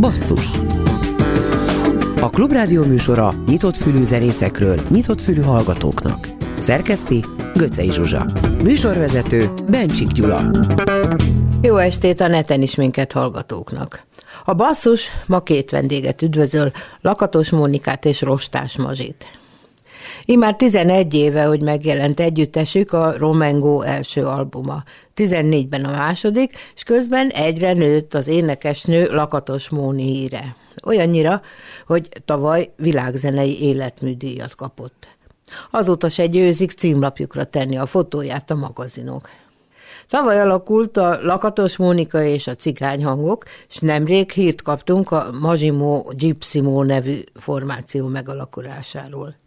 Basszus A Klubrádió műsora nyitott fülű zenészekről, nyitott fülű hallgatóknak. Szerkeszti Göcej Zsuzsa. Műsorvezető Bencsik Gyula. Jó estét a neten is minket hallgatóknak. A basszus ma két vendéget üdvözöl, Lakatos Mónikát és Rostás Mazsit. Immár 11 éve, hogy megjelent együttesük a Romengo első albuma. 14-ben a második, és közben egyre nőtt az énekesnő Lakatos Móni híre. Olyannyira, hogy tavaly világzenei életműdíjat kapott. Azóta se győzik címlapjukra tenni a fotóját a magazinok. Tavaly alakult a Lakatos Mónika és a Cigány hangok, és nemrég hírt kaptunk a Majimo Gypsimo nevű formáció megalakulásáról.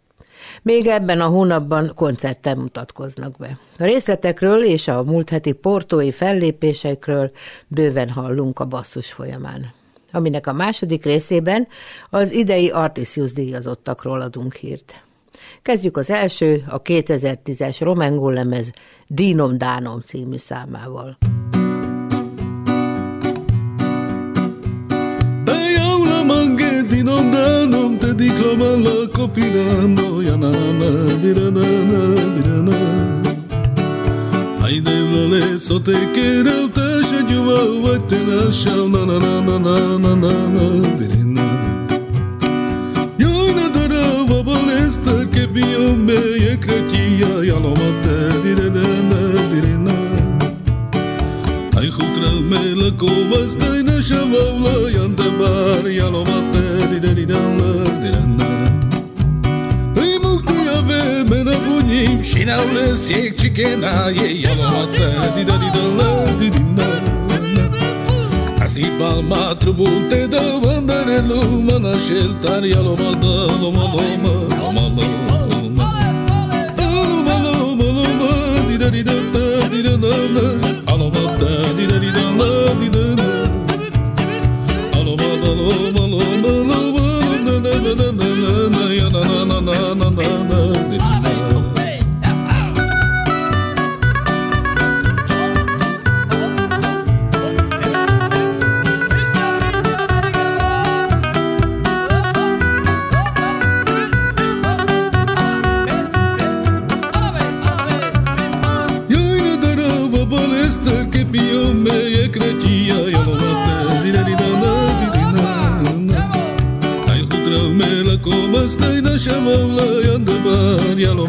Még ebben a hónapban koncerten mutatkoznak be. A részletekről és a múlt heti portói fellépésekről bőven hallunk a basszus folyamán aminek a második részében az idei Artisius díjazottakról adunk hírt. Kezdjük az első, a 2010-es Romengó lemez Dínom Dánom című számával. Danom te diklaman la copilano ya na na dirana na. Dirana Ai de vale so te quero te shajuva va te na shal na na na na na na na na dirina Yo na. Dara va balesta che bio me ye kratia ya lo mate dirana na. Dirina Ai jutra me la covas dai na shavla yanda bar ya lo mate di da di da di da da Îi muctu ave mena bunim și n-au lăs e cicena e ialovată di da di da la di di da Asi palma trubunte da vandare lumana sheltar yalovada loma loma loma loma Loma loma loma di da di da da di da da da Alomada di da di da la di da na na na na na Hey.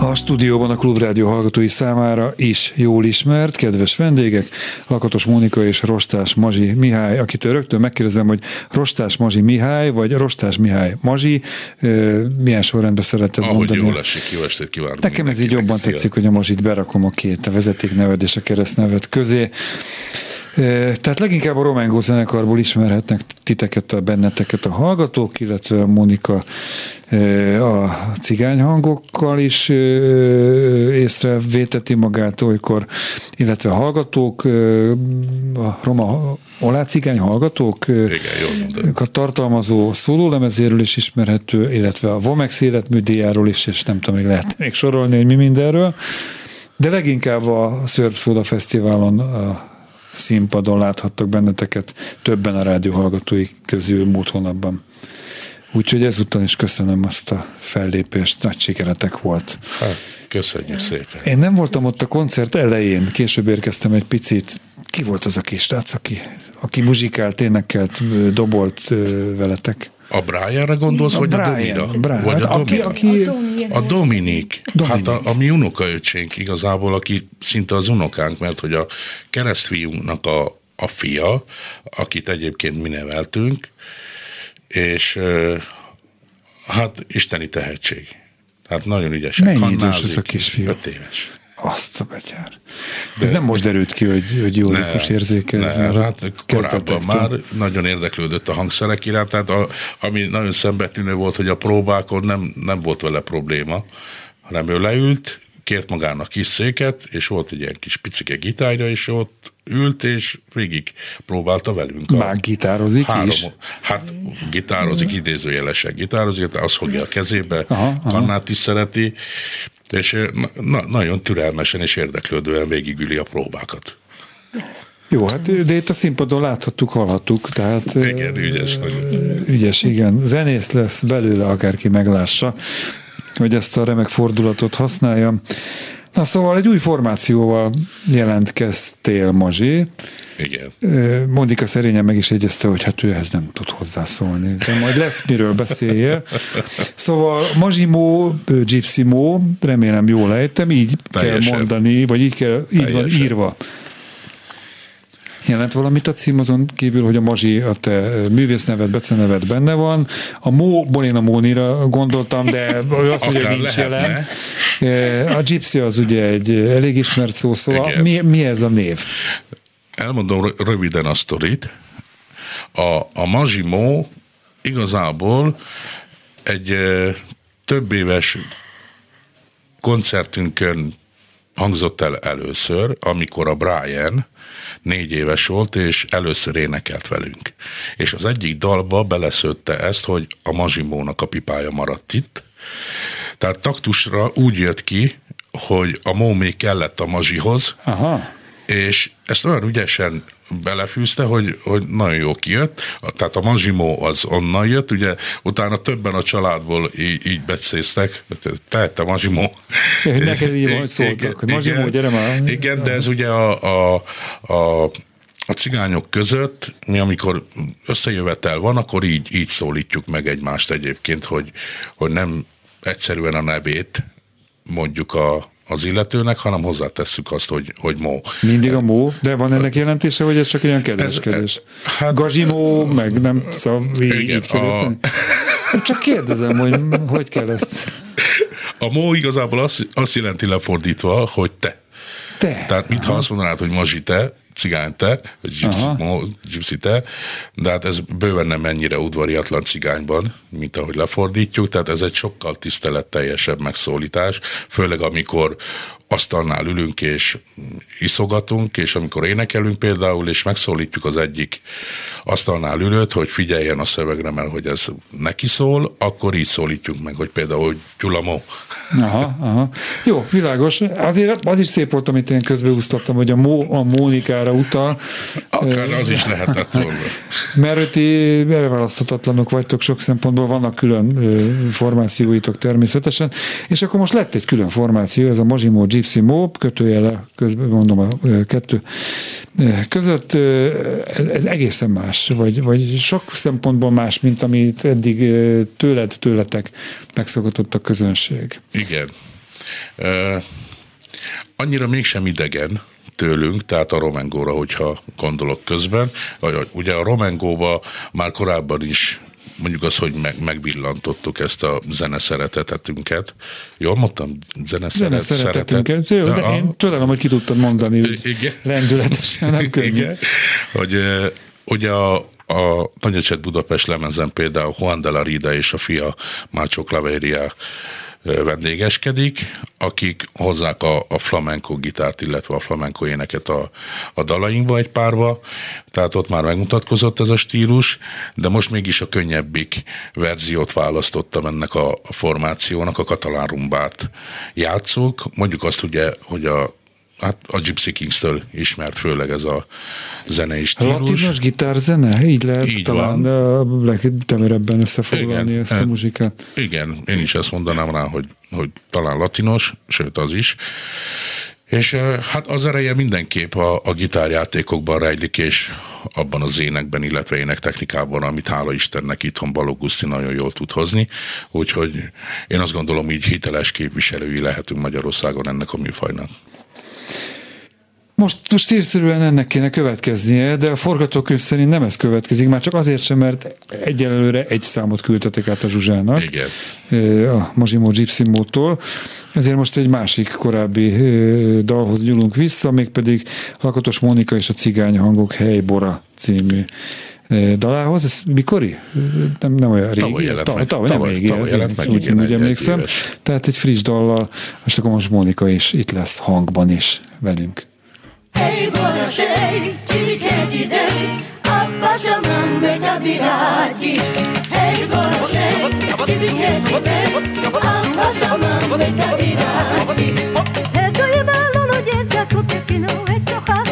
A stúdióban a Klubrádió hallgatói számára is jól ismert, kedves vendégek, Lakatos Mónika és Rostás Mazsi Mihály, akitől rögtön megkérdezem, hogy Rostás Mazsi Mihály, vagy Rostás Mihály Mazsi, milyen sorrendben szereted Ahogy mondani? jól esik, jó estét kívánok. Nekem ez így jobban Szia. tetszik, hogy a Mazsit berakom a két, a vezetékneved és a keresztneved közé. Tehát leginkább a Romángo zenekarból ismerhetnek titeket, a benneteket a hallgatók, illetve a Monika a cigányhangokkal is ö, észrevéteti magát olykor, illetve a hallgatók, a roma olá cigány hallgatók, Igen, tartalmazó szólólemezéről is ismerhető, illetve a Vomex életműdíjáról is, és nem tudom, még lehet még sorolni, hogy mi mindenről. De leginkább a Szörp Szóda Fesztiválon a színpadon láthattak benneteket többen a rádió hallgatói közül múlt hónapban. Úgyhogy ezúttal is köszönöm azt a fellépést, nagy sikeretek volt. Hát, köszönjük szépen. Én nem voltam ott a koncert elején, később érkeztem egy picit. Ki volt az a kisrác, aki, aki muzsikált, énekelt, dobolt veletek? A Brianra gondolsz, A vagy Brian, a Domira? Brian. Vagy a Hát aki, Domira? aki, A Dominik, Dominik. hát a, a mi unokaöcsénk igazából, aki szinte az unokánk, mert hogy a keresztfiúnknak a, a fia, akit egyébként mi neveltünk, és hát isteni tehetség. Hát nagyon ügyesen. Mennyi idős ez a kisfiú? Öt éves. Azt a betyár. De ez nem most derült ki, hogy, hogy jó ritmus érzéke. Ez ne, hát korábban már nagyon érdeklődött a hangszerek iránt, tehát a, ami nagyon szembetűnő volt, hogy a próbákon nem, nem volt vele probléma, hanem ő leült, kért magának kis széket, és volt egy ilyen kis picike gitárja, és ott ült, és végig próbálta velünk. Már gitározik három, is? Hát gitározik, idézőjelesen gitározik, azt fogja a kezébe, aha, aha. is szereti, és na, nagyon türelmesen és érdeklődően végigüli a próbákat. Jó, hát de itt a színpadon láthattuk, hallhattuk, tehát... Igen, ügyes nagyon. Ügyes, igen. Zenész lesz belőle, akárki meglássa, hogy ezt a remek fordulatot használja. Na szóval egy új formációval jelentkeztél, Mazsé. Igen. Monika szerényen meg is jegyezte, hogy hát ő ehhez nem tud hozzászólni. De majd lesz miről beszélje. Szóval Mazsimó, Gypsy Mo, remélem jól ejtem, így Teljesen. kell mondani, vagy így, kell, így Teljesen. van írva. Jelent valamit a cím azon kívül, hogy a Mazsi, a te művészneved, beceneved benne van. A Mó, Bolina Mónira gondoltam, de ő azt mondja, hogy nincs jelen. A Gypsy az ugye egy elég ismert szó, szóval mi, mi ez a név? Elmondom röviden a sztorit. A, a Mazsimó igazából egy több éves koncertünkön hangzott el először, amikor a Brian négy éves volt, és először énekelt velünk. És az egyik dalba beleszőtte ezt, hogy a Mazsimónak a pipája maradt itt. Tehát taktusra úgy jött ki, hogy a mó még kellett a mazsihoz, Aha és ezt olyan ügyesen belefűzte, hogy, hogy nagyon jó kijött. Tehát a Mazsimó az onnan jött, ugye utána többen a családból így, így becéztek, te, te Mazsimó. Neked így majd szóltak, hogy Mazsimó, gyere már. Igen, de ez ugye a, a, a a cigányok között, mi amikor összejövetel van, akkor így, így szólítjuk meg egymást egyébként, hogy, hogy nem egyszerűen a nevét mondjuk a, az illetőnek, hanem hozzátesszük azt, hogy, hogy mó. Mindig a mó, de van ennek jelentése, hogy ez csak ilyen kedveskedés? Hát, Gazsimó, meg nem szóval így, igen, így a... Csak kérdezem, hogy hogy kell ezt... A mó igazából azt, azt jelenti lefordítva, hogy te. Te. Tehát mintha azt mondanád, hogy mazsi te, cigány te, vagy gypsy, te, de hát ez bőven nem ennyire udvariatlan cigányban, mint ahogy lefordítjuk, tehát ez egy sokkal tiszteletteljesebb megszólítás, főleg amikor asztalnál ülünk és iszogatunk, és amikor énekelünk például, és megszólítjuk az egyik asztalnál ülőt, hogy figyeljen a szövegre, mert hogy ez neki szól, akkor így szólítjuk meg, hogy például, hogy Gyulamó. Aha, aha. Jó, világos. Azért az is szép volt, amit én közbeúztattam, hogy a, Mó, a Mónikára utal. Akár az is lehetett volna. Mert ti erre választhatatlanok vagytok sok szempontból, vannak külön formációitok természetesen, és akkor most lett egy külön formáció, ez a Mazsimó Gypsy Mob, kötőjele, közben mondom a kettő között, ez egészen más, vagy, vagy sok szempontból más, mint amit eddig tőled, tőletek megszokott a közönség. Igen. Uh, annyira mégsem idegen, tőlünk, tehát a Romengóra, hogyha gondolok közben. Ugye a Romengóba már korábban is mondjuk az, hogy meg, megvillantottuk ezt a zeneszeretetünket. Jól mondtam? Zeneszeret, zeneszeretetünket. Szeretet. de én csodálom, hogy ki tudtad mondani Igen. lendületesen, nem könnyű. Igen. Hogy ugye a, a Nagyocset Budapest lemezen például Juan de la Rida és a fia Mácsó Claveria vendégeskedik, akik hozzák a, a flamenco gitárt, illetve a flamenco éneket a, a dalainkba egy párba, tehát ott már megmutatkozott ez a stílus, de most mégis a könnyebbik verziót választottam ennek a, a formációnak, a katalán rumbát játszók. Mondjuk azt ugye, hogy a hát a Gypsy Kings-től ismert főleg ez a zenei stílus. Latinos gitárzene? Így lehet Így talán van. legtömörebben összefoglalni Igen, ezt a hát muzsikát. Igen, én is ezt mondanám rá, hogy, hogy talán latinos, sőt az is. És hát az ereje mindenképp a, a gitárjátékokban rejlik, és abban az énekben, illetve énektechnikában, amit hála Istennek itthon Balogh Guszti nagyon jól tud hozni. Úgyhogy én azt gondolom, így hiteles képviselői lehetünk Magyarországon ennek a műfajnak. Most, most írszerűen ennek kéne következnie, de a forgatókönyv szerint nem ez következik, már csak azért sem, mert egyelőre egy számot küldtetek át a Zsuzsának. Igen. A Mozsimó Gypsy Ezért most egy másik korábbi dalhoz nyúlunk vissza, mégpedig Lakatos Mónika és a Cigány Hangok Helybora című dalához. Ez mikori? Nem, nem olyan régi. Tavaly jelent tavaly, meg. tavaly, nem Tavaly- régi, tavaly jelent én meg, úgy, úgy egy- emlékszem. egy éves. Tehát egy friss dallal, most akkor most Mónika is itt lesz hangban is velünk. Hey, borosej, csirik egy idej, abba sem mennek a dirágyi. Hey, borosej, csirik egy idej, abba sem mennek a dirágyi. Eto je malo no dječako tekino etoha Kana kode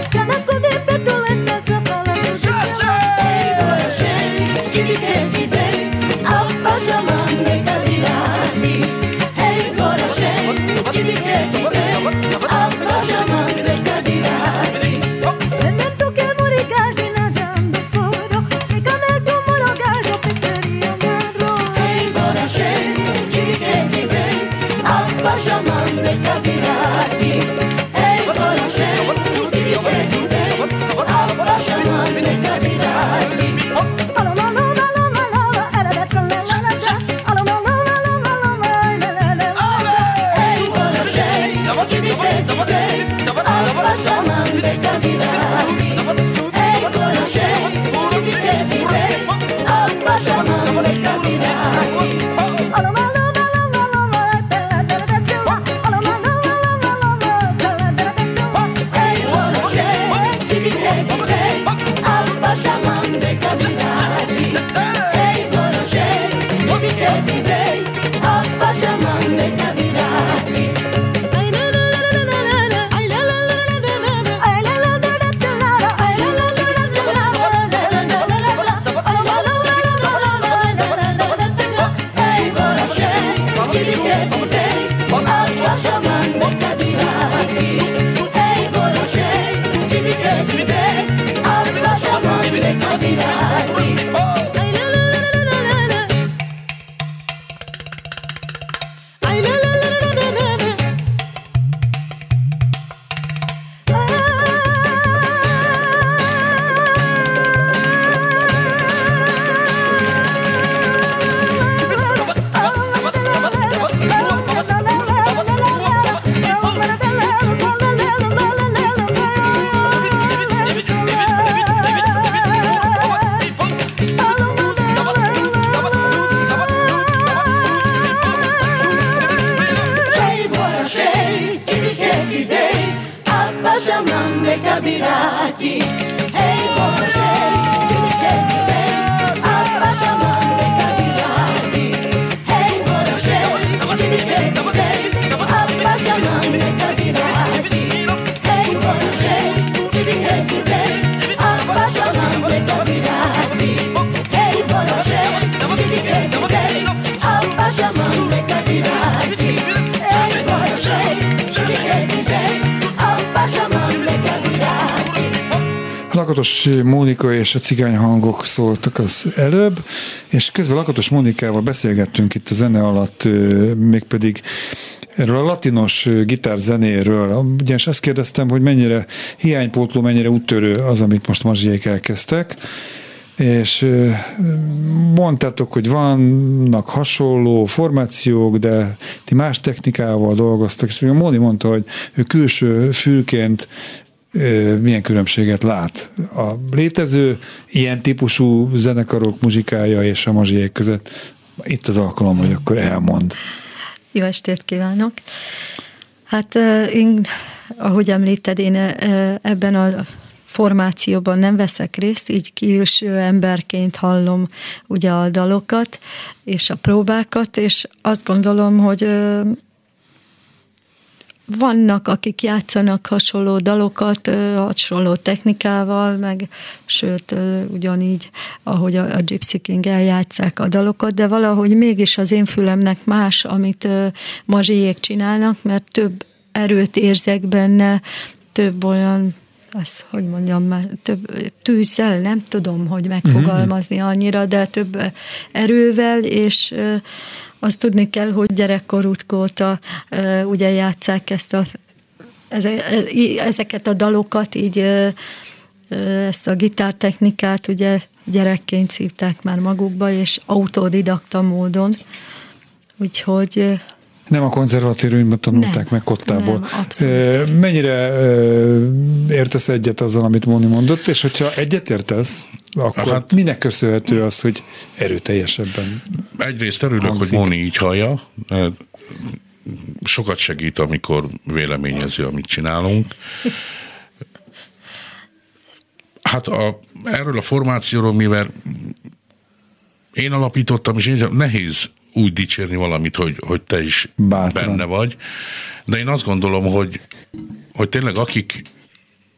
a cigány hangok szóltak az előbb, és közben Lakatos Mónikával beszélgettünk itt a zene alatt, mégpedig erről a latinos gitárzenéről. Ugyanis azt kérdeztem, hogy mennyire hiánypótló, mennyire úttörő az, amit most Mazsiék elkezdtek, és mondtátok, hogy vannak hasonló formációk, de ti más technikával dolgoztak, és Móni mondta, hogy ő külső fülként milyen különbséget lát a létező ilyen típusú zenekarok muzsikája és a mazsiék között. Itt az alkalom, hogy akkor elmond. Jó estét kívánok! Hát én, ahogy említed, én ebben a formációban nem veszek részt, így külső emberként hallom ugye a dalokat és a próbákat, és azt gondolom, hogy vannak, akik játszanak hasonló dalokat, hasonló technikával, meg sőt, ugyanígy, ahogy a, a Gypsy King eljátszák a dalokat, de valahogy mégis az én fülemnek más, amit mazsiék csinálnak, mert több erőt érzek benne, több olyan az, hogy mondjam már, több tűzzel, nem tudom, hogy megfogalmazni annyira, de több erővel, és azt tudni kell, hogy gyerekkoruk óta ugye játszák ezt a eze- ezeket a dalokat így ezt a gitártechnikát ugye gyerekként szívták már magukba, és autodidakta módon. Úgyhogy Nem a konzervatóriumban tanulták Nem, meg kottából. nem, Mennyire értesz egyet azzal, amit Móni mondott, és hogyha egyet értesz, akkor hát, Hát- minek köszönhető az, hogy erőteljesebben Egyrészt örülök, Hangzik. hogy Móni így hallja. Sokat segít, amikor véleményezi, amit csinálunk. Hát a, erről a formációról, mivel én alapítottam, és én nehéz úgy dicsérni valamit, hogy, hogy te is Bátran. benne vagy. De én azt gondolom, hogy, hogy tényleg akik,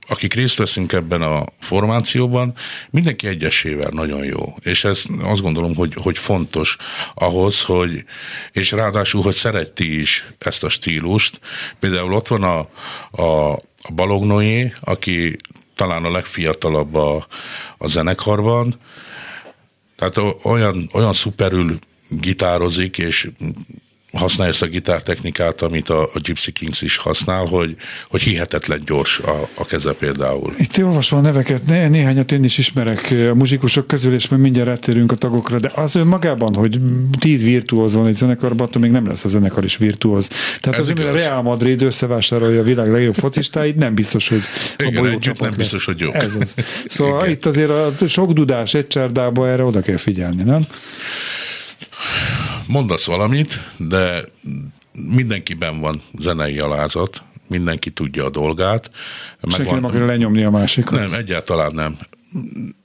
akik részt veszünk ebben a formációban, mindenki egyesével nagyon jó. És ez azt gondolom, hogy, hogy fontos ahhoz, hogy, és ráadásul, hogy szereti is ezt a stílust. Például ott van a, a, a Balog Noé, aki talán a legfiatalabb a, a zenekarban, tehát olyan, olyan szuperül gitározik, és használja ezt a gitártechnikát, amit a, a Gypsy Kings is használ, hogy, hogy hihetetlen gyors a, a keze például. Itt olvasom a neveket, né- néhányat én is ismerek a muzsikusok közül, és majd mindjárt rátérünk a tagokra, de az önmagában, hogy tíz virtuóz van egy zenekarban, attól még nem lesz a zenekar is virtuóz. Tehát Ez az, hogy a. Real Madrid összevásárolja a világ legjobb focistáit, nem biztos, hogy Igen, a együtt csapat nem lesz. biztos, hogy jók. Ez az. Szóval Igen. itt azért a sok dudás egy csárdába erre oda kell figyelni, nem? Mondasz valamit, de mindenkiben van zenei alázat, mindenki tudja a dolgát. Senki nem akarja lenyomni a másikat. Nem, egyáltalán nem.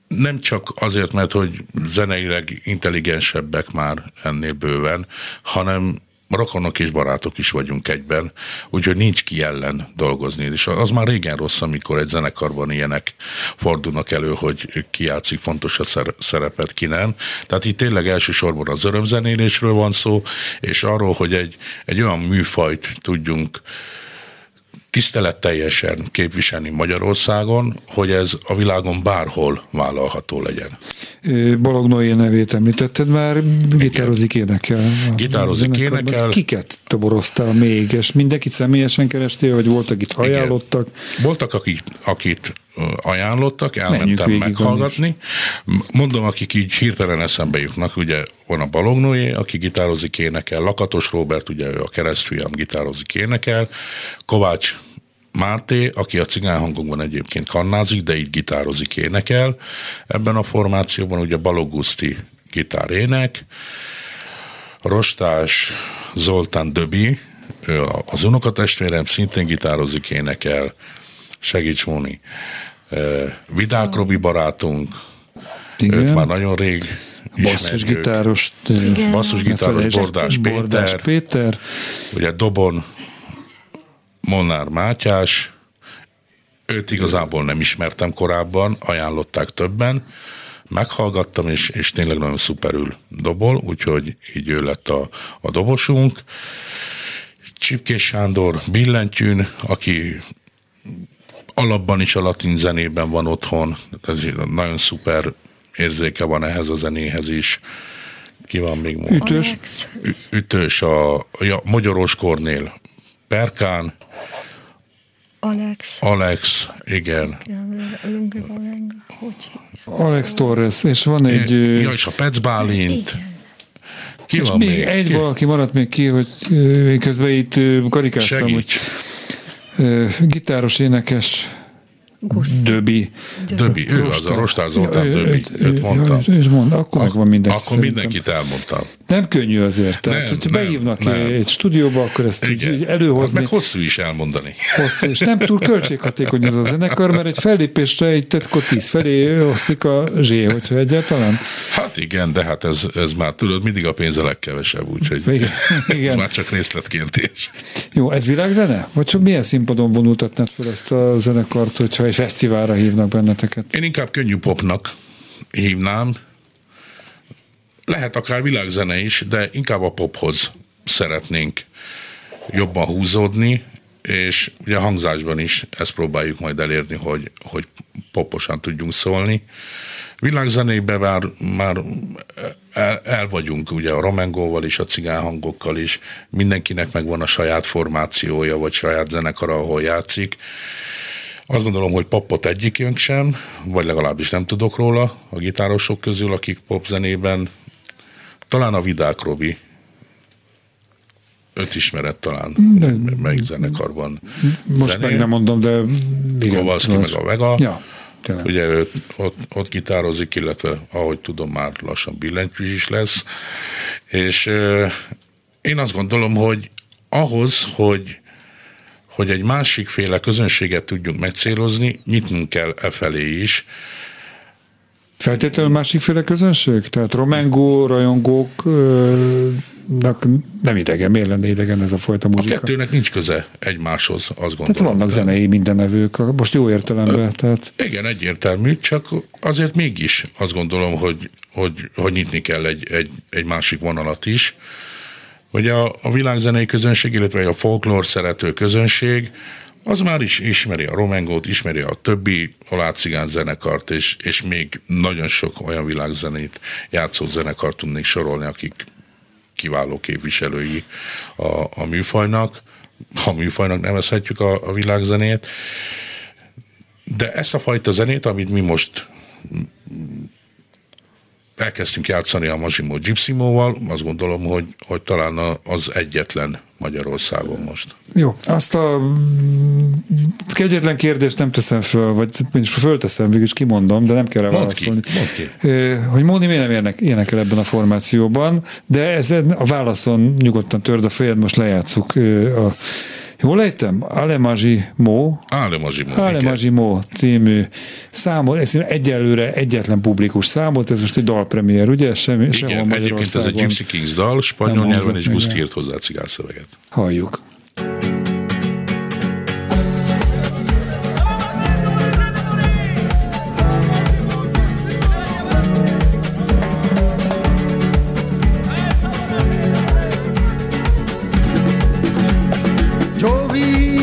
Nem csak azért, mert hogy zeneileg intelligensebbek már ennél bőven, hanem rokonok és barátok is vagyunk egyben, úgyhogy nincs ki ellen dolgozni. És az már régen rossz, amikor egy zenekarban ilyenek fordulnak elő, hogy ki játszik fontos a szer- szerepet, ki nem. Tehát itt tényleg elsősorban az örömzenélésről van szó, és arról, hogy egy, egy olyan műfajt tudjunk tiszteletteljesen képviselni Magyarországon, hogy ez a világon bárhol vállalható legyen. Noé nevét említetted már, gitározik énekel. Gitározik, énekel. Kiket toboroztál még, és mindenkit személyesen kerestél, vagy volt, akit ajánlottak? Voltak, akik, akit ajánlottak, elmentem végig meghallgatni. Mondom, akik így hirtelen eszembe jutnak, ugye van a Balog Noé, aki gitározik, énekel, Lakatos Robert, ugye ő a keresztfiam, gitározik, énekel, Kovács Máté, aki a cigányhangokban egyébként kannázik, de így gitározik, énekel. Ebben a formációban ugye Balog Guszti gitár ének, Rostás Zoltán Döbi, az unokatestvérem, szintén gitározik, énekel, segíts Móni. Eh, Vidák Robi barátunk, őt már nagyon rég. Basszusgitáros. Igen. Basszusgitáros Bordás Péter, Bordás Péter. ugye Dobon Molnár Mátyás, őt igazából nem ismertem korábban, ajánlották többen, meghallgattam, és, és tényleg nagyon szuperül dobol, úgyhogy így ő lett a, a dobosunk. Csipkés Sándor billentyűn, aki alapban is a latin zenében van otthon, ez nagyon szuper érzéke van ehhez a zenéhez is. Ki van még? ma? Ütős. Alex, Ü- ütős a ja, Magyaros Kornél, Perkán, Alex, Alex, igen. hogy Alex Torres, és van egy... Ja, és a Pec Bálint. Igen. Ki és van még még? egy Ki? valaki maradt még ki, hogy én közben itt karikáztam, hogy Segíts. ö, gitáros énekes Gusz. Döbi. Döbi, ő az a Rostár Zoltán Ja, Döbi, őt- őt mondtam. És mond, akkor megvan mindenki Akkor szerintem. mindenkit elmondtam. Nem könnyű azért. Tehát, Nem, hogyha nem, beívnak nem. egy stúdióba, akkor ezt így, Igen. így Hát előhozni. meg hosszú is elmondani. hosszú, és nem túl költséghatékony ez a zenekar, mert egy fellépésre egy tetkot tíz felé osztik a zsé, hogyha egyáltalán. Hát igen, de hát ez, ez már tudod, mindig a pénz a legkevesebb, úgyhogy Igen, ez igen. már csak részletkérdés. Jó, ez világzene? Vagy hogy milyen színpadon vonultatnád fel ezt a zenekart, hogyha egy fesztiválra hívnak benneteket? Én inkább könnyű popnak hívnám. Lehet akár világzene is, de inkább a pophoz szeretnénk jobban húzódni, és ugye a hangzásban is ezt próbáljuk majd elérni, hogy, hogy poposan tudjunk szólni. Világzenében már, már el, el vagyunk, ugye a romengóval is, a cigánhangokkal is, mindenkinek megvan a saját formációja, vagy saját zenekara, ahol játszik. Azt gondolom, hogy popot egyikünk sem, vagy legalábbis nem tudok róla a gitárosok közül, akik popzenében, talán a Vidák Robi, öt ismeret talán, de, melyik zenekarban Most zenél. meg nem mondom, de igen. Kovalszki meg a Vega. Ja, tényleg. Ugye ő ott, ott gitározik, illetve ahogy tudom, már lassan billentyűs is lesz. És euh, én azt gondolom, hogy ahhoz, hogy hogy egy másikféle közönséget tudjunk megcélozni, nyitnunk kell e felé is. Feltétlenül másikféle közönség? Tehát romengó rajongóknak nem idegen, miért lenne idegen ez a fajta A muzsika? kettőnek nincs köze egymáshoz, azt gondolom. Tehát vannak zenei mindenevők, most jó értelemben, tehát Igen, egyértelmű, csak azért mégis azt gondolom, hogy, hogy, hogy nyitni kell egy, egy, egy másik vonalat is. Hogy a, a világzenei közönség, illetve a folklór szerető közönség, az már is ismeri a romengót, ismeri a többi olácigán zenekart, és, és még nagyon sok olyan világzenét játszó zenekart tudnék sorolni, akik kiváló képviselői a, a műfajnak, ha műfajnak nevezhetjük a, a világzenét. De ezt a fajta zenét, amit mi most elkezdtünk játszani a Mazsimó Gypsimóval, azt gondolom, hogy, hogy talán az egyetlen Magyarországon most. Jó, azt a mm, kegyetlen kérdést nem teszem föl, vagy most fölteszem, végül is kimondom, de nem kell rá Mondd ki, válaszolni. ki. Ö, Hogy Móni miért nem érnek, énekel ebben a formációban, de ezen a válaszon nyugodtan törd a fejed, most lejátszuk a Jól ejtem? Alemazsi Mo, Ále Mazsimó. igen. Alemazsi Mo című számot, ez egyelőre egyetlen publikus számot, ez most egy dalpremiér, ugye? Semmi, sehol Igen, egyébként ez egy. Gypsy Kings dal, spanyol nyelven, és Guszt írt hozzá a cigánszöveget. Halljuk. be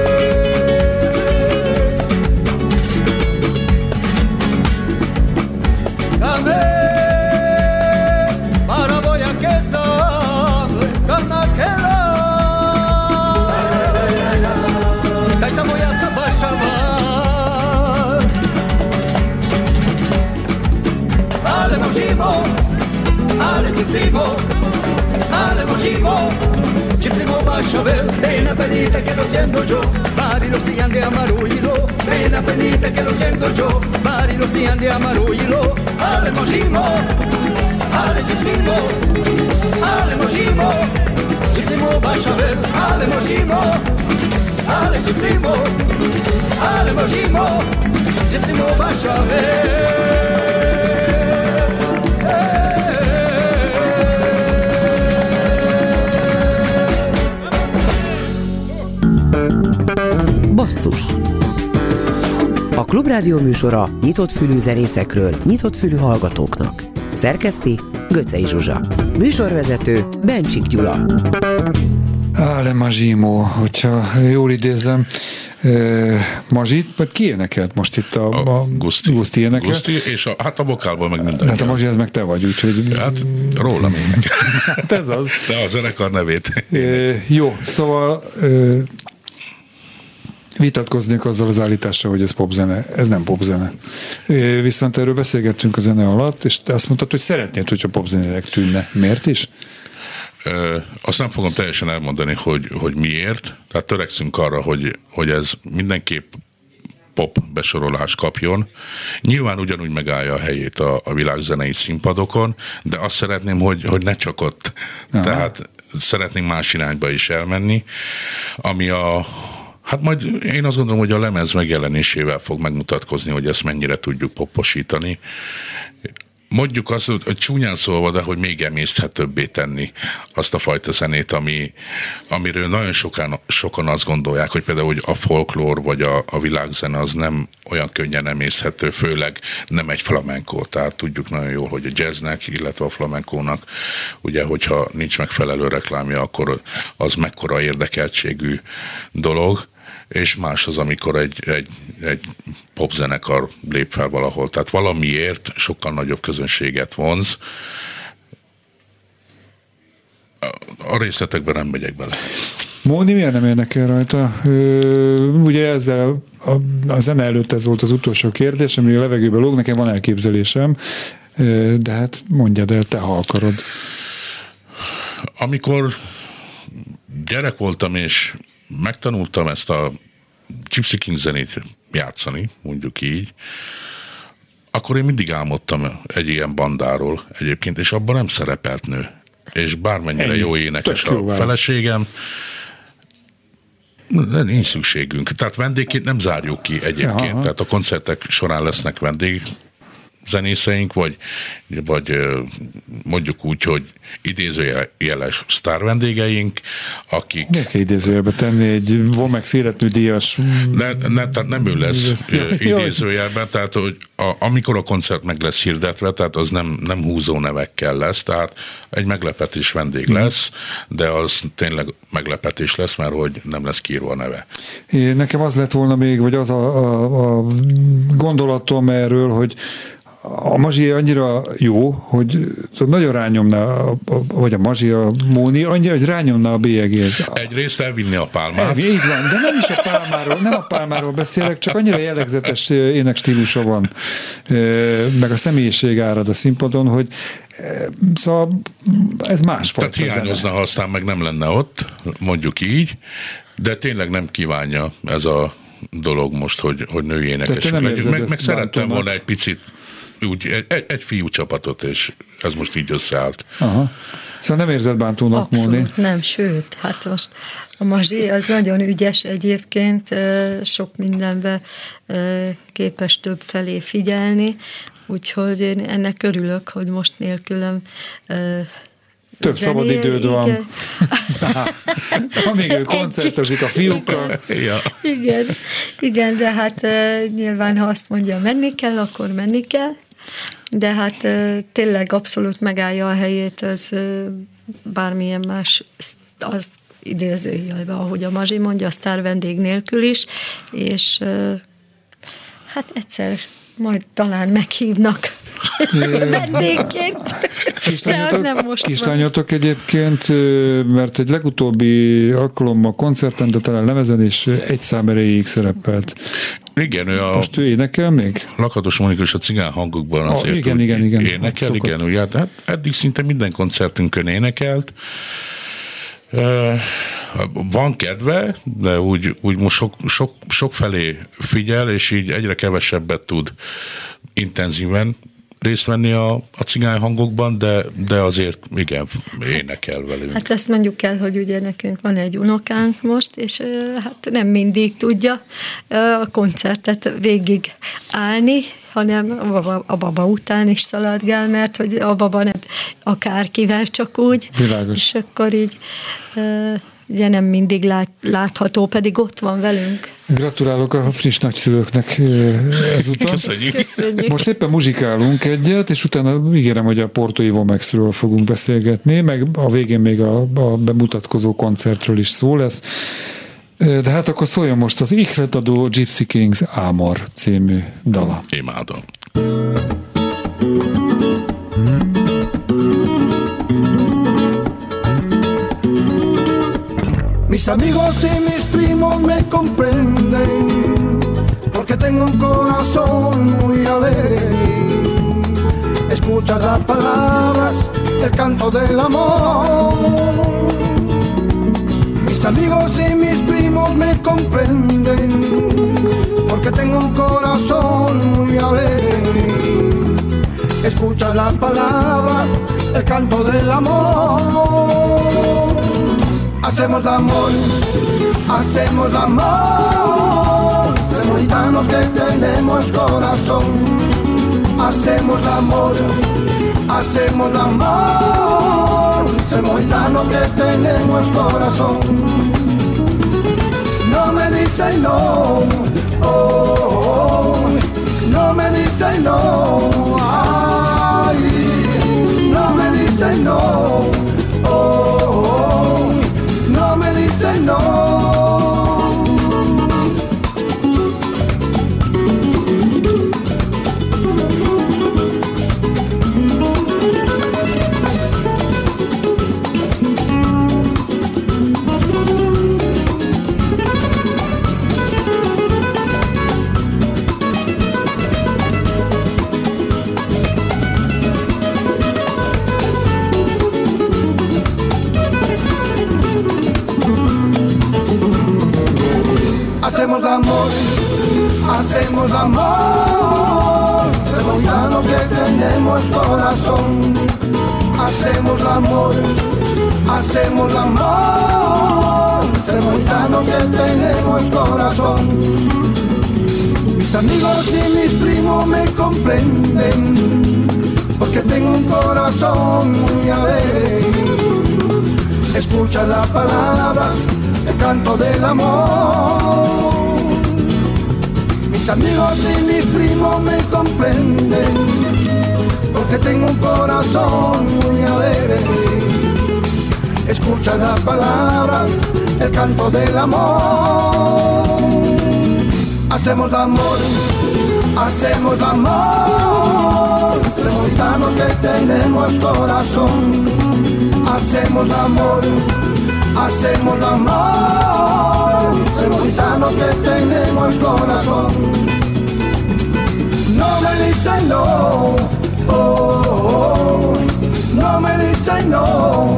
cibo, alebo živo. Čím si moba šovel, ten apetite que lo siento yo, barilo si ande amarullo, ten apetite que lo siento yo, barilo si ande amarullo, alebo živo, ale čím si mo, alebo živo. Čím si moba šovel, alebo živo, ale čím si mo, alebo živo, čím si moba šovel. Basszus A Klubrádió műsora nyitott fülű zenészekről, nyitott fülű hallgatóknak. Szerkeszti Göcej Zsuzsa. Műsorvezető Bencsik Gyula. Ale Mazsimo, hogyha jól idézem, Mazsit, vagy ki énekelt most itt a, A Guszti. Guszti énekelt? Guszti, és a, hát a vokálban meg minden. Hát a Mazsi, ez meg te vagy, úgyhogy Hát rólam énekel. hát ez az. De a zenekar nevét. Ö, jó, szóval vitatkoznék azzal az állítással, hogy ez popzene. Ez nem popzene. Viszont erről beszélgettünk a zene alatt, és te azt mondtad, hogy szeretnéd, hogyha popzenének tűnne. Miért is? Ö, azt nem fogom teljesen elmondani, hogy, hogy miért. Tehát törekszünk arra, hogy, hogy ez mindenképp pop besorolás kapjon. Nyilván ugyanúgy megállja a helyét a, a világzenei színpadokon, de azt szeretném, hogy, hogy ne csak ott. Aha. Tehát szeretnénk más irányba is elmenni, ami a Hát majd én azt gondolom, hogy a lemez megjelenésével fog megmutatkozni, hogy ezt mennyire tudjuk poposítani. Mondjuk azt, hogy csúnyán szólva, de hogy még emészthetőbbé tenni azt a fajta zenét, ami, amiről nagyon sokan, sokan azt gondolják, hogy például hogy a folklór vagy a, a világzene az nem olyan könnyen emészthető, főleg nem egy flamenco. Tehát tudjuk nagyon jól, hogy a jazznek, illetve a flamencónak, ugye, hogyha nincs megfelelő reklámja, akkor az mekkora érdekeltségű dolog és más az, amikor egy, egy, egy popzenekar lép fel valahol. Tehát valamiért sokkal nagyobb közönséget vonz. A részletekben nem megyek bele. Móni miért nem érdekel rajta? Ö, ugye ezzel a, a zene előtt ez volt az utolsó kérdés, ami a levegőbe lóg, nekem van elképzelésem, ö, de hát mondjad el, te ha akarod. Amikor gyerek voltam, és megtanultam ezt a Gypsy King zenét játszani, mondjuk így, akkor én mindig álmodtam egy ilyen bandáról egyébként, és abban nem szerepelt nő. És bármennyire Ennyi. jó énekes Tök jó a válasz. feleségem, de nincs szükségünk. Tehát vendégként nem zárjuk ki egyébként. Aha. Tehát a koncertek során lesznek vendég zenészeink, vagy, vagy mondjuk úgy, hogy idézőjeles sztár vendégeink, akik Miért kell idézőjelbe tenni egy Vomex életműdíjas ne, ne, tehát nem ő lesz idézőjelben, tehát hogy a, amikor a koncert meg lesz hirdetve, tehát az nem, nem húzó nevekkel lesz, tehát egy meglepetés vendég Mhm. lesz, de az tényleg meglepetés lesz, mert hogy nem lesz kiírva a neve. Én, nekem az lett volna még, vagy az a, a, a gondolatom erről, hogy a mazsi annyira jó, hogy szóval nagyon rányomna, a, a, vagy a mazsi, a Móni, annyira, hogy rányomna a bélyegét. Egyrészt elvinni a pálmát, Elvi, így van, de nem is a pálmáról, nem a pálmáról beszélek, csak annyira jellegzetes énekstílusa van, meg a személyiség árad a színpadon, hogy szóval ez tehát másfajta zene. hiányozna, ha aztán meg nem lenne ott, mondjuk így, de tényleg nem kívánja ez a dolog most, hogy, hogy női énekesek legyünk. Meg, meg szerettem volna egy picit úgy, egy, egy, fiú csapatot, és ez most így összeállt. Aha. Szóval nem érzed bántónak? Abszolút nem, sőt, hát most a Mazsi az nagyon ügyes egyébként, sok mindenbe képes több felé figyelni, úgyhogy én ennek örülök, hogy most nélkülem Több szabad zenél, időd van. igen. Amíg ő koncertezik a fiúkkal. Ja. Igen, igen, de hát nyilván, ha azt mondja, menni kell, akkor menni kell, de hát tényleg abszolút megállja a helyét, ez e, bármilyen más, az idézőjelben, ahogy a Mazsi mondja, a sztár vendég nélkül is, és hát egyszer majd talán meghívnak vendégként, de az nem most van. Kislányotok egyébként, ö, mert egy legutóbbi alkalommal koncerten, de talán lemezen is egy szám erejéig szerepelt. Igen, ő a Most ő énekel még? Lakatos Monika és a cigán hangokban Ah, azért igen, igen, igen. énekel, Ott igen, ugye, hát eddig szinte minden koncertünkön énekelt. Van kedve, de úgy, úgy most sok, sok, sok felé figyel, és így egyre kevesebbet tud intenzíven részt venni a, a cigány hangokban, de, de azért igen, énekel velünk. Hát azt mondjuk el, hogy ugye nekünk van egy unokánk most, és hát nem mindig tudja a koncertet végig állni, hanem a baba, a baba után is szaladgál, mert hogy a baba nem akárkivel csak úgy. Világos. És akkor így ugye nem mindig lát, látható, pedig ott van velünk. Gratulálok a friss nagyszülőknek ezúttal. Köszönjük. Köszönjük. Most éppen muzsikálunk egyet, és utána ígérem, hogy a Porto Ivomexről fogunk beszélgetni, meg a végén még a, a bemutatkozó koncertről is szó lesz. De hát akkor szóljon most az ihletadó Gypsy Kings Ámor című dala. Imádom. Mis amigos y mis primos me comprenden porque tengo un corazón muy alegre. Escucha las palabras, el canto del amor. Mis amigos y mis primos me comprenden porque tengo un corazón muy alegre. Escucha las palabras, el canto del amor. Hacemos el amor, hacemos el amor. Somos gitanos que tenemos corazón. Hacemos el amor, hacemos el amor. Somos gitanos que tenemos corazón. No me dicen no, oh, oh, no me dicen no, ay, no me dicen no, know. Hacemos amor. Somos gitanos que tenemos corazón. Hacemos amor, hacemos amor. Somos gitanos que tenemos corazón. Mis amigos y mis primos me comprenden porque tengo un corazón muy alegre. Escucha las palabras, el canto del amor. Mis amigos y mis primos me comprenden porque tengo un corazón muy alegre. Escucha las palabras, el canto del amor. Hacemos el amor, hacemos el amor. Somos gitanos que tenemos corazón. Hacemos el amor, hacemos el amor. Somos gitanos que tenemos corazón. No me dicen no, oh, no me dicen no,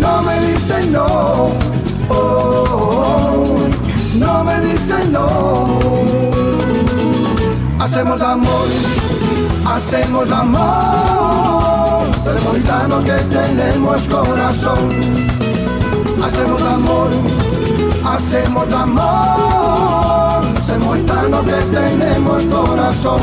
no me dicen no, no me dicen no. Hacemos el amor, hacemos el amor, somos gitanos que tenemos corazón. Hacemos el amor, hacemos el amor, somos gitanos que tenemos corazón.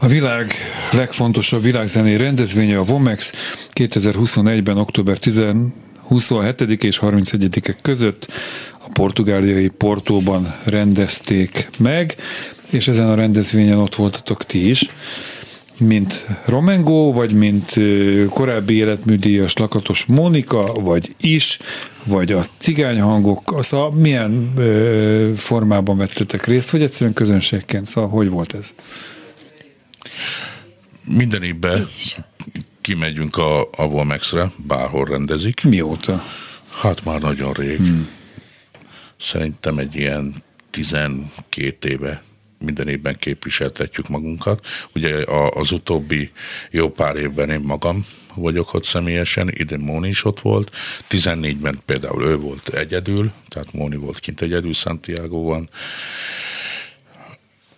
A világ legfontosabb világzenei rendezvénye a Vomex 2021-ben október 10 27 és 31 között a portugáliai Portóban rendezték meg, és ezen a rendezvényen ott voltatok ti is, mint Romengo, vagy mint korábbi életműdíjas Lakatos Mónika, vagy is, vagy a cigányhangok, szóval milyen ö, formában vettetek részt, vagy egyszerűen közönségként, szóval hogy volt ez? Minden évben kimegyünk a, a Volmexre, bárhol rendezik. Mióta? Hát már nagyon rég. Hmm. Szerintem egy ilyen 12 éve minden évben képviseltetjük magunkat. Ugye az utóbbi jó pár évben én magam vagyok ott személyesen, idén Móni is ott volt, 14-ben például ő volt egyedül, tehát Móni volt kint egyedül Santiago-ban,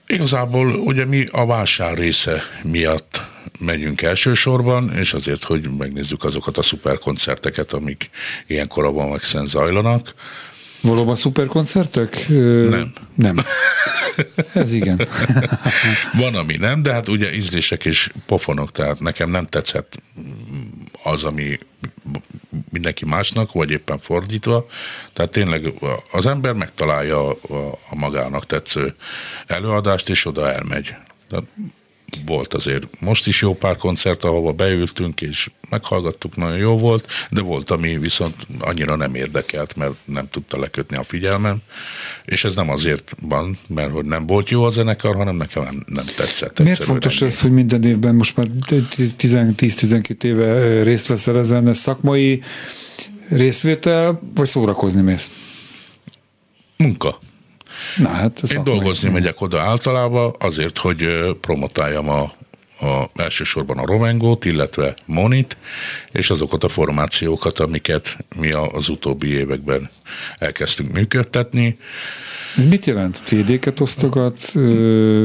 Igazából ugye mi a vásár része miatt megyünk elsősorban, és azért, hogy megnézzük azokat a szuperkoncerteket, amik ilyenkor a Vomexen zajlanak. Valóban szuperkoncertek? Nem. Nem. Ez igen. Van, ami nem, de hát ugye ízlések és pofonok, tehát nekem nem tetszett az, ami mindenki másnak, vagy éppen fordítva. Tehát tényleg az ember megtalálja a, a magának tetsző előadást, és oda elmegy. Tehát volt azért most is jó pár koncert, ahova beültünk, és meghallgattuk, nagyon jó volt, de volt, ami viszont annyira nem érdekelt, mert nem tudta lekötni a figyelmem, és ez nem azért van, mert hogy nem volt jó a zenekar, hanem nekem nem, nem tetszett. Miért fontos ennyi. ez, hogy minden évben most már 10-12 éve részt veszel ezen? Ez szakmai részvétel, vagy szórakozni mész? Munka. Na hát, ez Én dolgozni megyek oda általában azért, hogy promotáljam a, a, elsősorban a Romengót, illetve Monit, és azokat a formációkat, amiket mi az utóbbi években elkezdtünk működtetni. Ez mit jelent? CD-ket osztogat?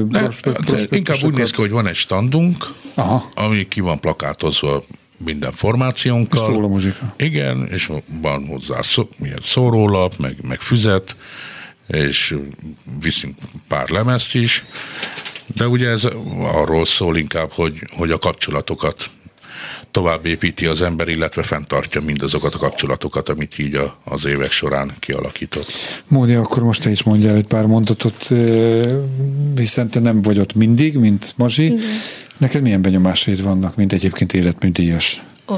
De, prospekt- inkább úgy néz ki, hogy van egy standunk, Aha, ami ki van plakátozva minden formációnkkal. szól a muzsika. Igen, és van hozzá szó, milyen szórólap, meg, meg füzet, és viszünk pár lemezt is, de ugye ez arról szól inkább, hogy, hogy a kapcsolatokat tovább építi az ember, illetve fenntartja mindazokat a kapcsolatokat, amit így a, az évek során kialakított. Móni, akkor most te is mondjál egy pár mondatot, hiszen te nem vagy ott mindig, mint Mazsi. Igen. Neked milyen benyomásaid vannak, mint egyébként életműdíjas? Ó,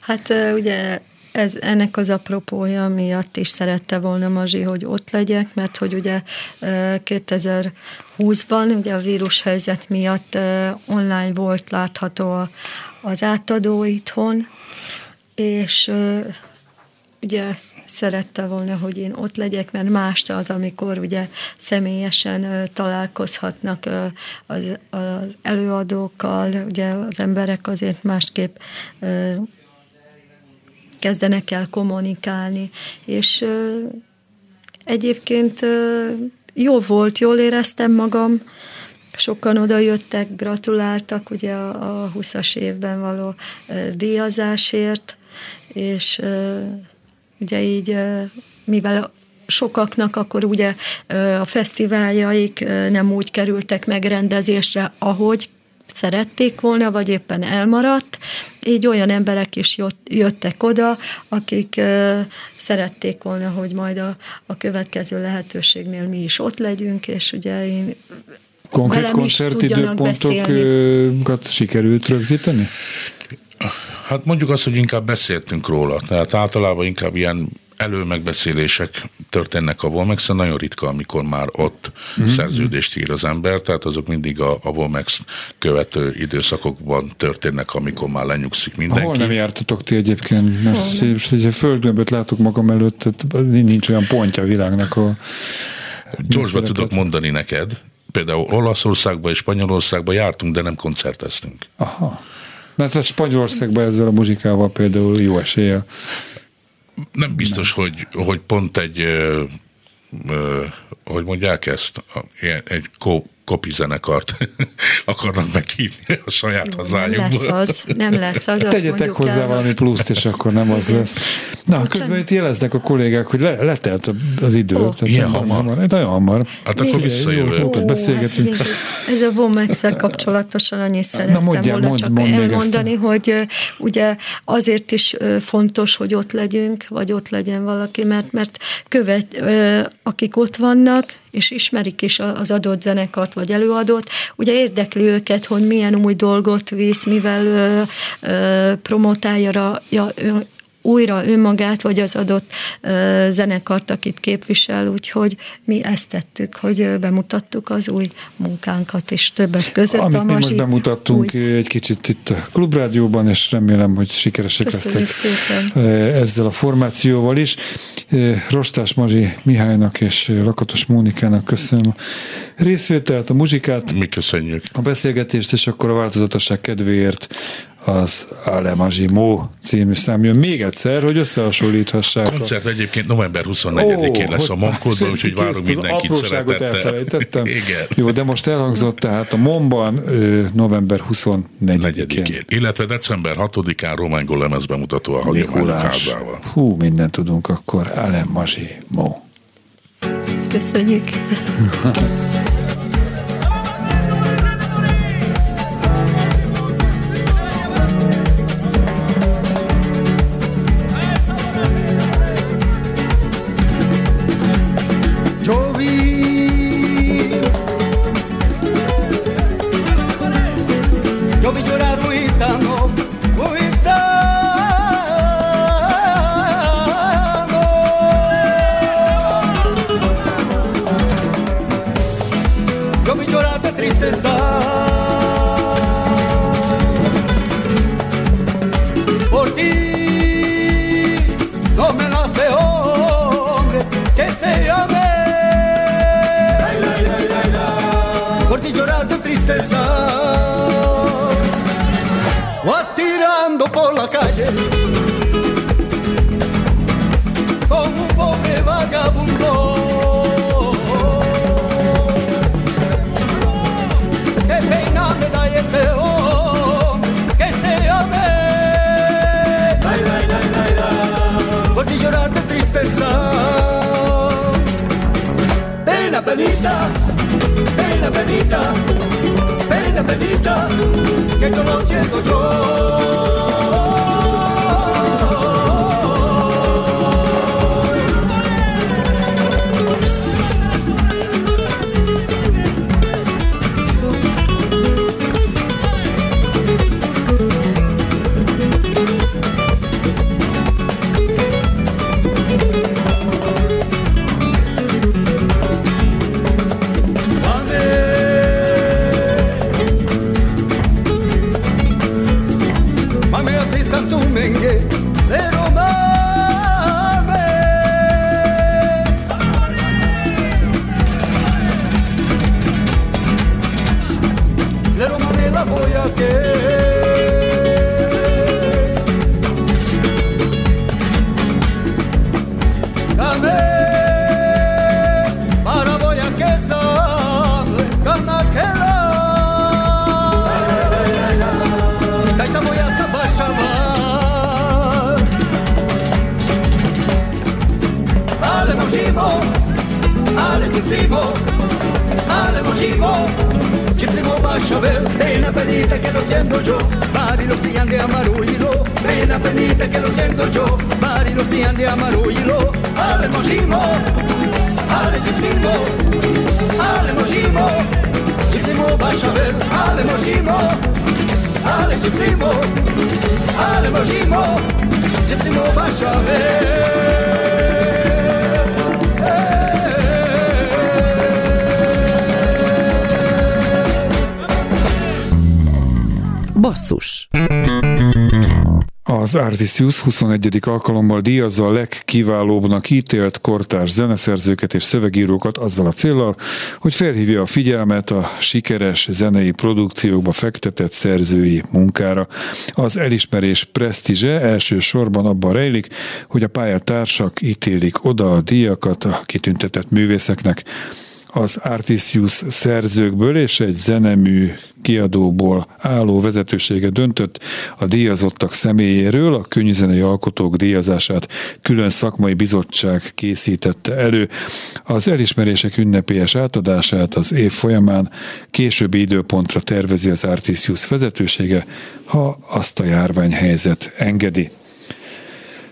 hát ugye ez, ennek az apropója miatt is szerette volna Mazsi, hogy ott legyek, mert hogy ugye ö, 2020-ban ugye a vírushelyzet miatt online volt látható az átadó itthon, és ugye szerette volna, hogy én ott legyek, mert más az, amikor ugye személyesen találkozhatnak az, az előadókkal, ugye az emberek azért másképp kezdenek el kommunikálni, és egyébként jó volt, jól éreztem magam, sokan oda jöttek, gratuláltak ugye a, a 20-as évben való díjazásért, és ugye így, mivel sokaknak akkor ugye a fesztiváljaik nem úgy kerültek megrendezésre, ahogy szerették volna, vagy éppen elmaradt. Így olyan emberek is jött, jöttek oda, akik szerették volna, hogy majd a, a következő lehetőségnél mi is ott legyünk, és ugye én Konkrét koncertidőpontokat sikerült rögzíteni? Hát mondjuk azt, hogy inkább beszéltünk róla. Tehát általában inkább ilyen előmegbeszélések történnek a Volmexen, nagyon ritka, amikor már ott Mhm. mm-hmm. szerződést ír az ember, tehát azok mindig a, a Volmex követő időszakokban történnek, amikor már lenyugszik mindenki. Hol nem jártatok ti egyébként? Mert most, hogyha földgömböt látok magam előtt, tehát nincs olyan pontja a világnak, a Gyorsban tudok mondani neked, például Olaszországban és Spanyolországban jártunk, de nem koncerteztünk. Aha. Na, tehát Spanyolországban ezzel a muzsikával például jó esélye. Nem biztos, hogy, hogy pont egy, hogy mondják ezt, egy ko, kopi zenekart akarnak meghívni a saját Jó, nem lesz hazájukból. az, nem lesz az. Tegyetek hozzá el. valami pluszt, és akkor nem az lesz. Na, közben itt jeleznek a kollégák, hogy le, letelt az idő. Ó. Tehát Ilyen hamar? hamar. Nagyon hamar. Hát akkor jó, Jókat beszélgetünk. Hát, ez a vomex kapcsolatosan annyit szerettem mondjál, volna mondd- csak ezt. elmondani, hogy ugye azért is fontos, hogy ott legyünk, vagy ott legyen valaki, mert, mert követ, akik ott vannak, és ismerik is az adott zenekart vagy előadót, ugye érdekli őket, hogy milyen új dolgot visz, mivel ö, ö, promotálja ja, újra önmagát, vagy az adott zenekart, akit képvisel, úgyhogy mi ezt tettük, hogy bemutattuk az új munkánkat is többek között. Amit a mi most bemutattunk új- egy kicsit itt a Klubrádióban, és remélem, hogy sikeresek Köszönjük lesztek szépen. ezzel a formációval is. Rostás Mazsi Mihálynak és Lakatos Mónikának köszönöm a részvételt, a muzsikát, Mi köszönjük. a beszélgetést, és akkor a változatosság kedvéért az Ale Mazsi Mó című szám jön még egyszer, hogy összehasonlíthassák. a- Koncert egyébként november 24-én lesz a hogy- Monkódban, úgyhogy várunk mindenkit szeretettel. elfelejtettem. Igen. Jó, de most elhangzott tehát a Momban november 24-én. Negyedikén. Illetve december 6-án Románygó lemez bemutató a hagyományok házával. Hú, mindent tudunk akkor. Ale Mazsi Mó. Köszönjük. la calle. Como un pobre vagabundo. Qué pena me da este hombre que se ame. Por ti llorar de tristeza. Pena penita pena penita, pena penita, que conociendo yo. Ven a pedirte que lo siento yo, Barilocean de amarillo, ven a pedirte que lo siento yo, Barilocean de amarillo, ale mojimo, ale gypsimo, ale mojimo, gypsimo bashabel, ale mojimo, ale gypsimo, ale mojimo, gypsimo bashabel. Basszus Az Artisius 21. alkalommal díjazza a legkiválóbbnak ítélt kortárs zeneszerzőket és szövegírókat azzal a célral, hogy felhívja a figyelmet a sikeres zenei produkciókba fektetett szerzői munkára. Az elismerés presztízse elsősorban abban rejlik, hogy a pályatársak ítélik oda a díjakat a kitüntetett művészeknek az Artisius szerzőkből és egy zenemű kiadóból álló vezetősége döntött a díjazottak személyéről, a könyvzenei alkotók díjazását külön szakmai bizottság készítette elő. Az elismerések ünnepélyes átadását az év folyamán későbbi időpontra tervezi az Artisius vezetősége, ha azt a járványhelyzet engedi.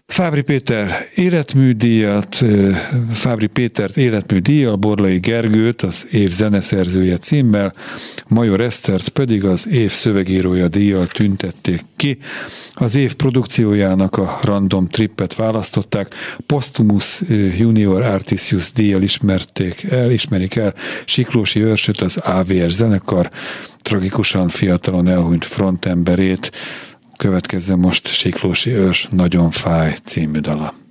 Fábri Péter életműdíjat, Fábri Pétert életműdíjjal, Borlai Gergőt az év zeneszerzője címmel, Major Esztert pedig az év szövegírója díjjal tüntették ki. Az év produkciójának a Random Trippet választották, Postumus ö, Junior Artisius díjjal ismerték el, ismerik el Siklósi Őrsöt, az AVR zenekar, tragikusan fiatalon elhunyt frontemberét, Következzen most Siklósi Őrs Nagyon fáj című dala.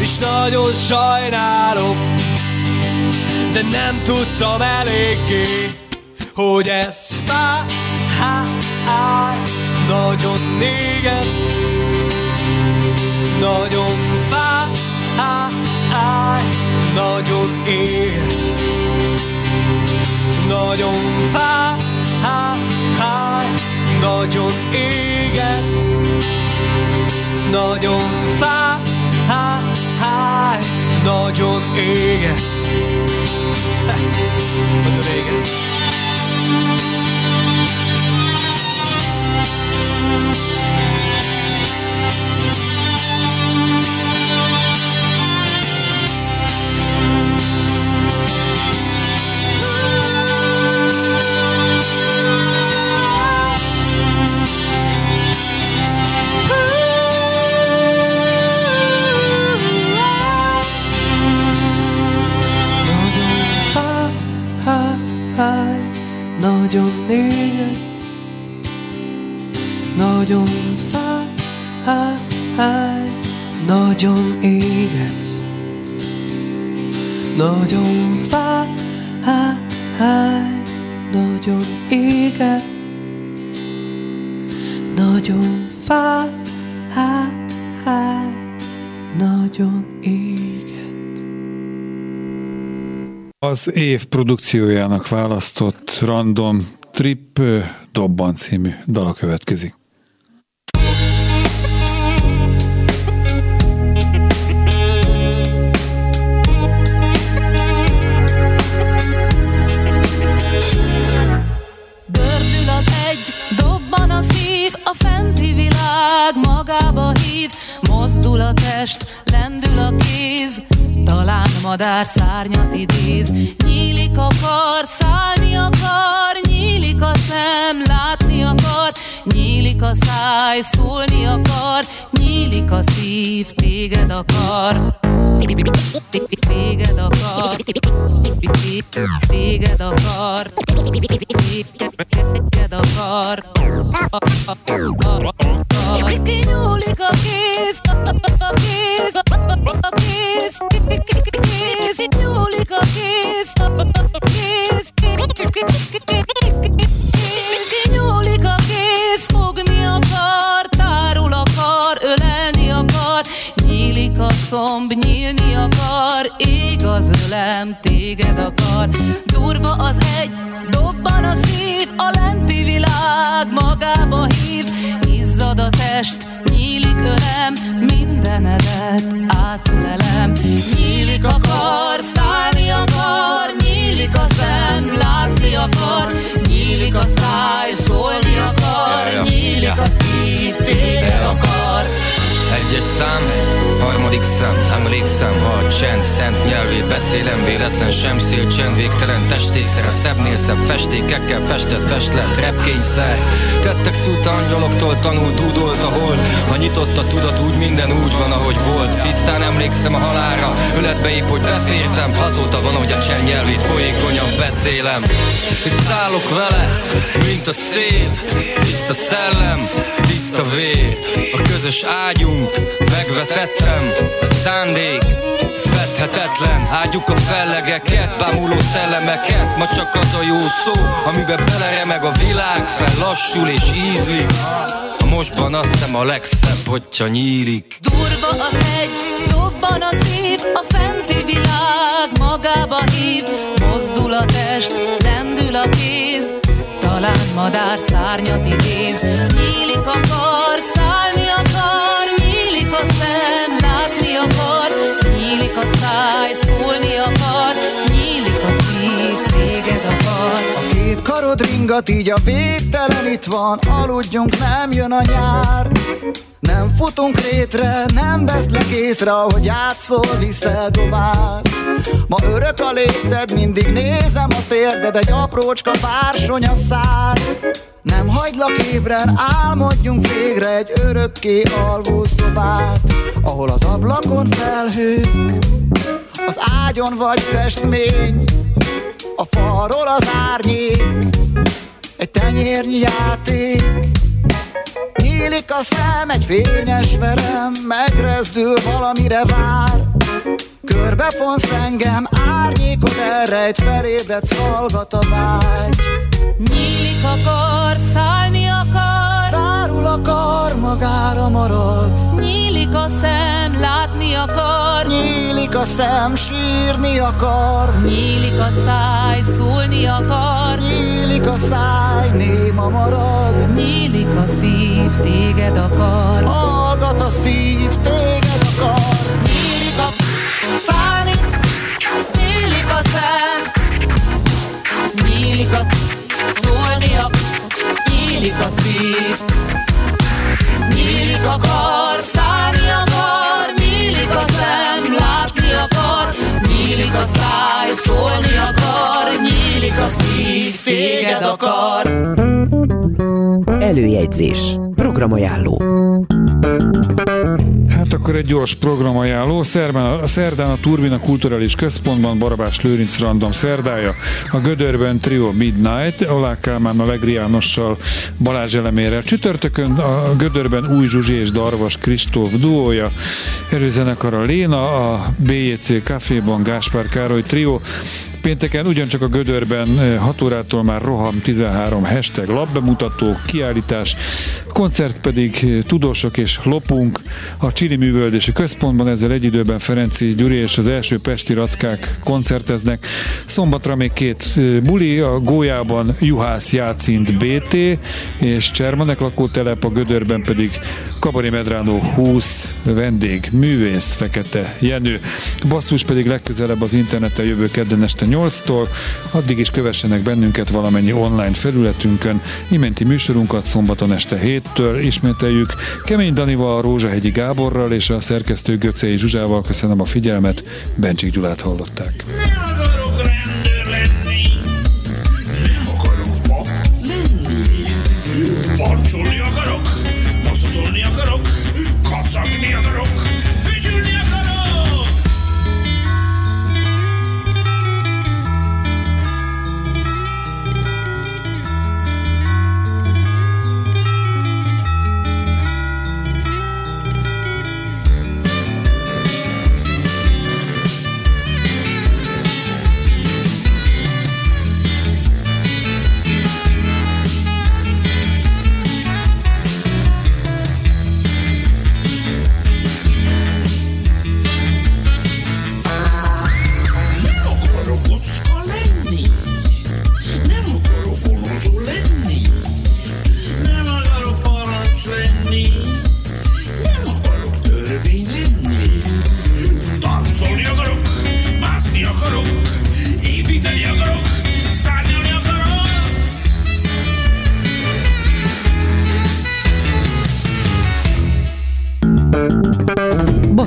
És nagyon sajnálom, de nem tudtam eléggé Hogy ez fáj, nagyon négen. Nagyon fáj, nagyon éget Nagyon fáj, nagyon éget. Nagyon fáj, nagyon éget. Nagyon éget éget, nagyon fáj, nagyon éget, nagyon fáj, nagyon éget, nagyon fáj, nagyon éget. Az év produkciójának választott Random Trip ö, Dobban című dala következik. Magába hív, mozdul a test, lendül a kéz, talán madár szárnyat idéz. Nyílik a kar, szállni akar, nyílik a szem, látni akar, nyílik a száj, szólni akar, nyílik a szív, téged akar. Téged akar, téged akar, téged akar. Kinyúlik a kéz, a kéz, a kéz, kéz, nyúlik a kéz, kéz, kinyúlik a comb, nyílni akar, ég az ölem, téged akar. Durva az egy, dobban a szív, a lenti világ magába hív, izzad a test, nyílik ölem, mindenedet átölelem. Nyílik akar, szállni akar, nyílik a szem, látni akar, nyílik a száj, szólni akar, nyílik a szív, téged akar. Egyes szám, harmadik szám, emlékszem, ha a csend szent nyelvét beszélem, véletlen sem szél, csend végtelen testékszer, a szebbnél szebb festékekkel festett festlet, repkényszer. Tettek szült angyaloktól tanult, dúdolt a hold, ha nyitott a tudat, úgy minden úgy van, ahogy volt. Tisztán emlékszem a halára, öletbe épp, hogy befértem, azóta van, hogy a csend nyelvét folyékonyan beszélem. És szállok vele, mint a szél, tiszta szellem, tiszta vér, a közös ágyunk, megvetettem, a szándék, fedhetetlen Ágyuk a fellegeket, bámuló szellemeket Ma csak az a jó szó, amiben beleremeg a világ Fellassul és ízlik A Mostban azt hiszem a legszebb, hogyha nyílik Durva az egy, dobban a szív, a fenti világ magába hív. Mozdul a test, lendül a kéz, talán madár szárnyat idéz. Nyílik a kar, szállni ringat, így a végtelen itt van. Aludjunk, nem jön a nyár. Nem futunk rétre, nem veszlek észre Ahogy játszol, viszel dobál Ma örök a lépted, mindig nézem a térded Egy aprócska bársony a szár. Nem hagylak ébren, álmodjunk végre Egy örökké alvó szobát Ahol az ablakon felhők Az ágyon vagy festmény a falról az árnyék, egy tenyérnyi játék. Nyílik a szem, egy fényes verem, megrezdül valamire vár. Körbefonsz engem, árnyékod elrejt, felébredsz, hallgat a vágy. Nyílik a kar, szállni akar, Zárul a kar, magára marad. nyílik a szem, látni akar, Nyílik a szem, sírni akar. nyílik a száj, szólni akar, Nyílik a száj, néma marad. nyílik a szív, téged akar. Hallgat a szív, téged akar. Nyílik a szállni, nyílik a szem, nyílik a szólni a, nyílik a szív, nyílik a kar, szállni akar, nyílik a szem, látni akar, nyílik a száj, szólni akar, nyílik a szív, téged akar. Előjegyzés. Programajánló. Hát akkor egy gyors programajánló. Szerdán, a szerdán a Turbina Kulturális Központban Barabás Lőrinc Random szerdája. A Gödörben Trio Midnight, Olá Kálmán a Jánossal, Balázs Elemérrel. Csütörtökön a Gödörben Új Zsuzsi és Darvas Kristóf duója. Előzenekar a Léna, a BJC Caféban Gáspár Károly Trio. Pénteken ugyancsak a Gödörben 6 órától már roham 13 hashtag labbemutató, kiállítás, koncert pedig Tudósok és Lopunk a Csili Művöldési Központban, ezzel egy időben Ferenci Gyuri és az első Pesti Rackák koncerteznek. Szombatra még két buli, a Gólyában Juhász Játszint BT és Csermanek lakótelep, a Gödörben pedig Kabari Medránó 20 vendég, művész, Fekete Jenő. Basszus pedig legközelebb az interneten jövő kedden este 8-tól, addig is kövessenek bennünket valamennyi online felületünkön. Imenti műsorunkat szombaton este 7-től ismételjük. Kemény Danival, Rózsahegyi Gáborral és a szerkesztő Göcei Zsuzsával köszönöm a figyelmet. Bencsik Gyulát hallották. Nem akarok rendőr akarok, kacagni akarok,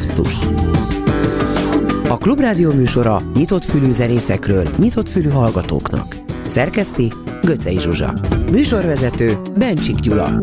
Basszus. A Klubrádió műsora nyitott fülű zenészekről, nyitott fülű hallgatóknak. Szerkeszti Göcej Zsuzsa. Műsorvezető Bencsik Gyula.